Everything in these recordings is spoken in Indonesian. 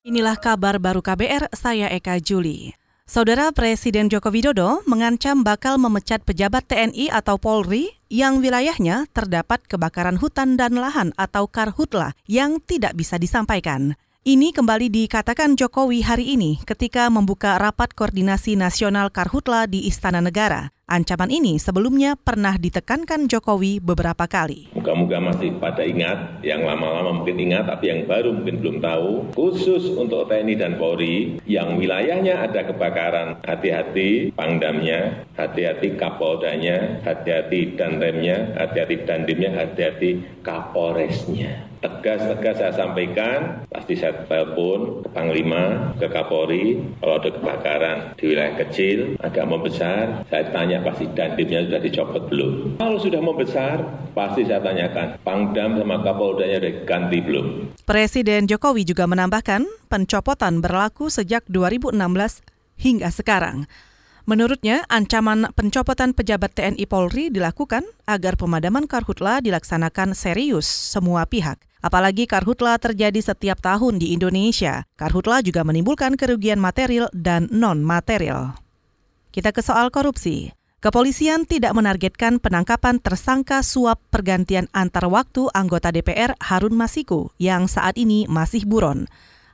Inilah kabar baru KBR, saya Eka Juli. Saudara Presiden Joko Widodo mengancam bakal memecat pejabat TNI atau Polri yang wilayahnya terdapat kebakaran hutan dan lahan atau karhutla yang tidak bisa disampaikan. Ini kembali dikatakan Jokowi hari ini ketika membuka rapat koordinasi nasional Karhutla di Istana Negara. Ancaman ini sebelumnya pernah ditekankan Jokowi beberapa kali. Moga-moga masih pada ingat, yang lama-lama mungkin ingat, tapi yang baru mungkin belum tahu. Khusus untuk TNI dan Polri, yang wilayahnya ada kebakaran, hati-hati pangdamnya, hati-hati kapoldanya, hati-hati danremnya, hati-hati dandimnya, hati-hati kapolresnya tegas-tegas saya sampaikan, pasti saya telepon ke Panglima, ke Kapolri, kalau ada kebakaran di wilayah kecil, agak membesar, saya tanya pasti dandimnya sudah dicopot belum. Kalau sudah membesar, pasti saya tanyakan, Pangdam sama Kapoldanya sudah ganti belum. Presiden Jokowi juga menambahkan, pencopotan berlaku sejak 2016 hingga sekarang. Menurutnya, ancaman pencopotan pejabat TNI Polri dilakukan agar pemadaman karhutla dilaksanakan serius semua pihak. Apalagi karhutla terjadi setiap tahun di Indonesia. Karhutla juga menimbulkan kerugian material dan non-material. Kita ke soal korupsi. Kepolisian tidak menargetkan penangkapan tersangka suap pergantian antar waktu anggota DPR Harun Masiku yang saat ini masih buron.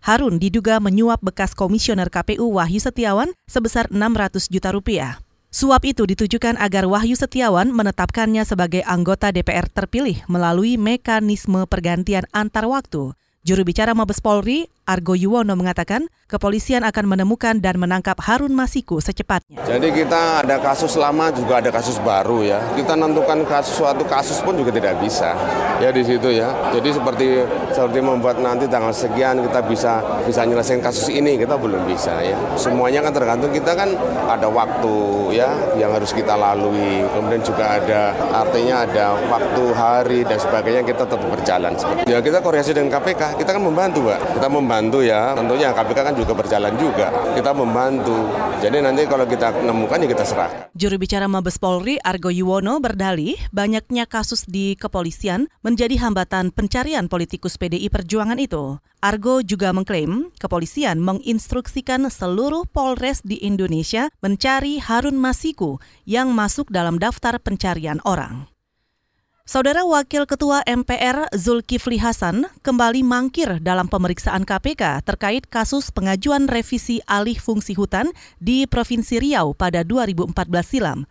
Harun diduga menyuap bekas komisioner KPU Wahyu Setiawan sebesar 600 juta rupiah. Suap itu ditujukan agar Wahyu Setiawan menetapkannya sebagai anggota DPR terpilih melalui mekanisme pergantian antar waktu. Juru bicara Mabes Polri, Argo Yuwono mengatakan kepolisian akan menemukan dan menangkap Harun Masiku secepatnya. Jadi kita ada kasus lama juga ada kasus baru ya. Kita menentukan kasus suatu kasus pun juga tidak bisa ya di situ ya. Jadi seperti seperti membuat nanti tanggal sekian kita bisa bisa nyelesain kasus ini kita belum bisa ya. Semuanya kan tergantung kita kan ada waktu ya yang harus kita lalui. Kemudian juga ada artinya ada waktu hari dan sebagainya kita tetap berjalan ya kita koordinasi dengan KPK kita kan membantu pak kita membantu membantu ya. Tentunya KPK kan juga berjalan juga. Kita membantu. Jadi nanti kalau kita menemukan ya kita serah. Juru bicara Mabes Polri Argo Yuwono berdalih banyaknya kasus di kepolisian menjadi hambatan pencarian politikus PDI Perjuangan itu. Argo juga mengklaim kepolisian menginstruksikan seluruh Polres di Indonesia mencari Harun Masiku yang masuk dalam daftar pencarian orang. Saudara Wakil Ketua MPR Zulkifli Hasan kembali mangkir dalam pemeriksaan KPK terkait kasus pengajuan revisi alih fungsi hutan di Provinsi Riau pada 2014 silam.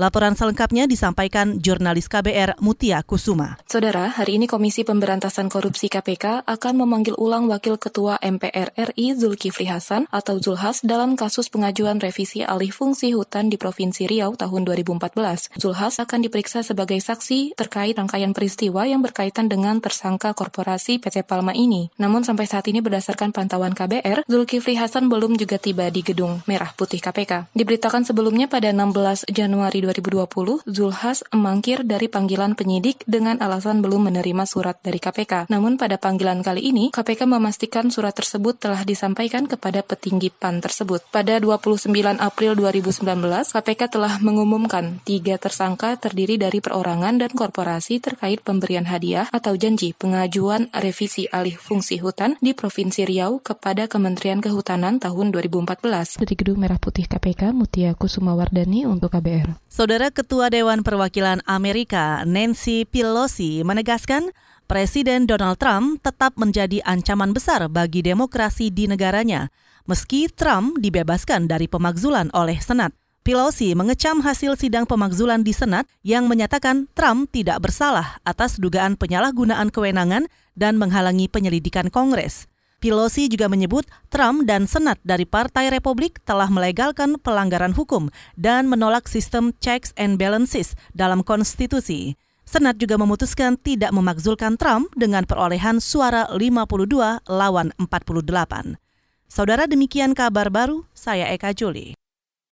Laporan selengkapnya disampaikan jurnalis KBR Mutia Kusuma. Saudara, hari ini Komisi Pemberantasan Korupsi KPK akan memanggil ulang Wakil Ketua MPR RI Zulkifli Hasan atau Zulhas dalam kasus pengajuan revisi alih fungsi hutan di Provinsi Riau tahun 2014. Zulhas akan diperiksa sebagai saksi terkait rangkaian peristiwa yang berkaitan dengan tersangka korporasi PT Palma ini. Namun sampai saat ini berdasarkan pantauan KBR, Zulkifli Hasan belum juga tiba di gedung Merah Putih KPK. Diberitakan sebelumnya pada 16 Januari 2020, Zulhas mangkir dari panggilan penyidik dengan alasan belum menerima surat dari KPK. Namun pada panggilan kali ini, KPK memastikan surat tersebut telah disampaikan kepada petinggi PAN tersebut. Pada 29 April 2019, KPK telah mengumumkan tiga tersangka terdiri dari perorangan dan korporasi terkait pemberian hadiah atau janji pengajuan revisi alih fungsi hutan di Provinsi Riau kepada Kementerian Kehutanan tahun 2014. Dari Gedung Merah Putih KPK, Mutia Kusumawardani untuk KBR. Saudara Ketua Dewan Perwakilan Amerika Nancy Pelosi menegaskan Presiden Donald Trump tetap menjadi ancaman besar bagi demokrasi di negaranya, meski Trump dibebaskan dari pemakzulan oleh Senat. Pelosi mengecam hasil sidang pemakzulan di Senat yang menyatakan Trump tidak bersalah atas dugaan penyalahgunaan kewenangan dan menghalangi penyelidikan Kongres. Pelosi juga menyebut Trump dan Senat dari Partai Republik telah melegalkan pelanggaran hukum dan menolak sistem checks and balances dalam konstitusi. Senat juga memutuskan tidak memakzulkan Trump dengan perolehan suara 52 lawan 48. Saudara demikian kabar baru, saya Eka Juli.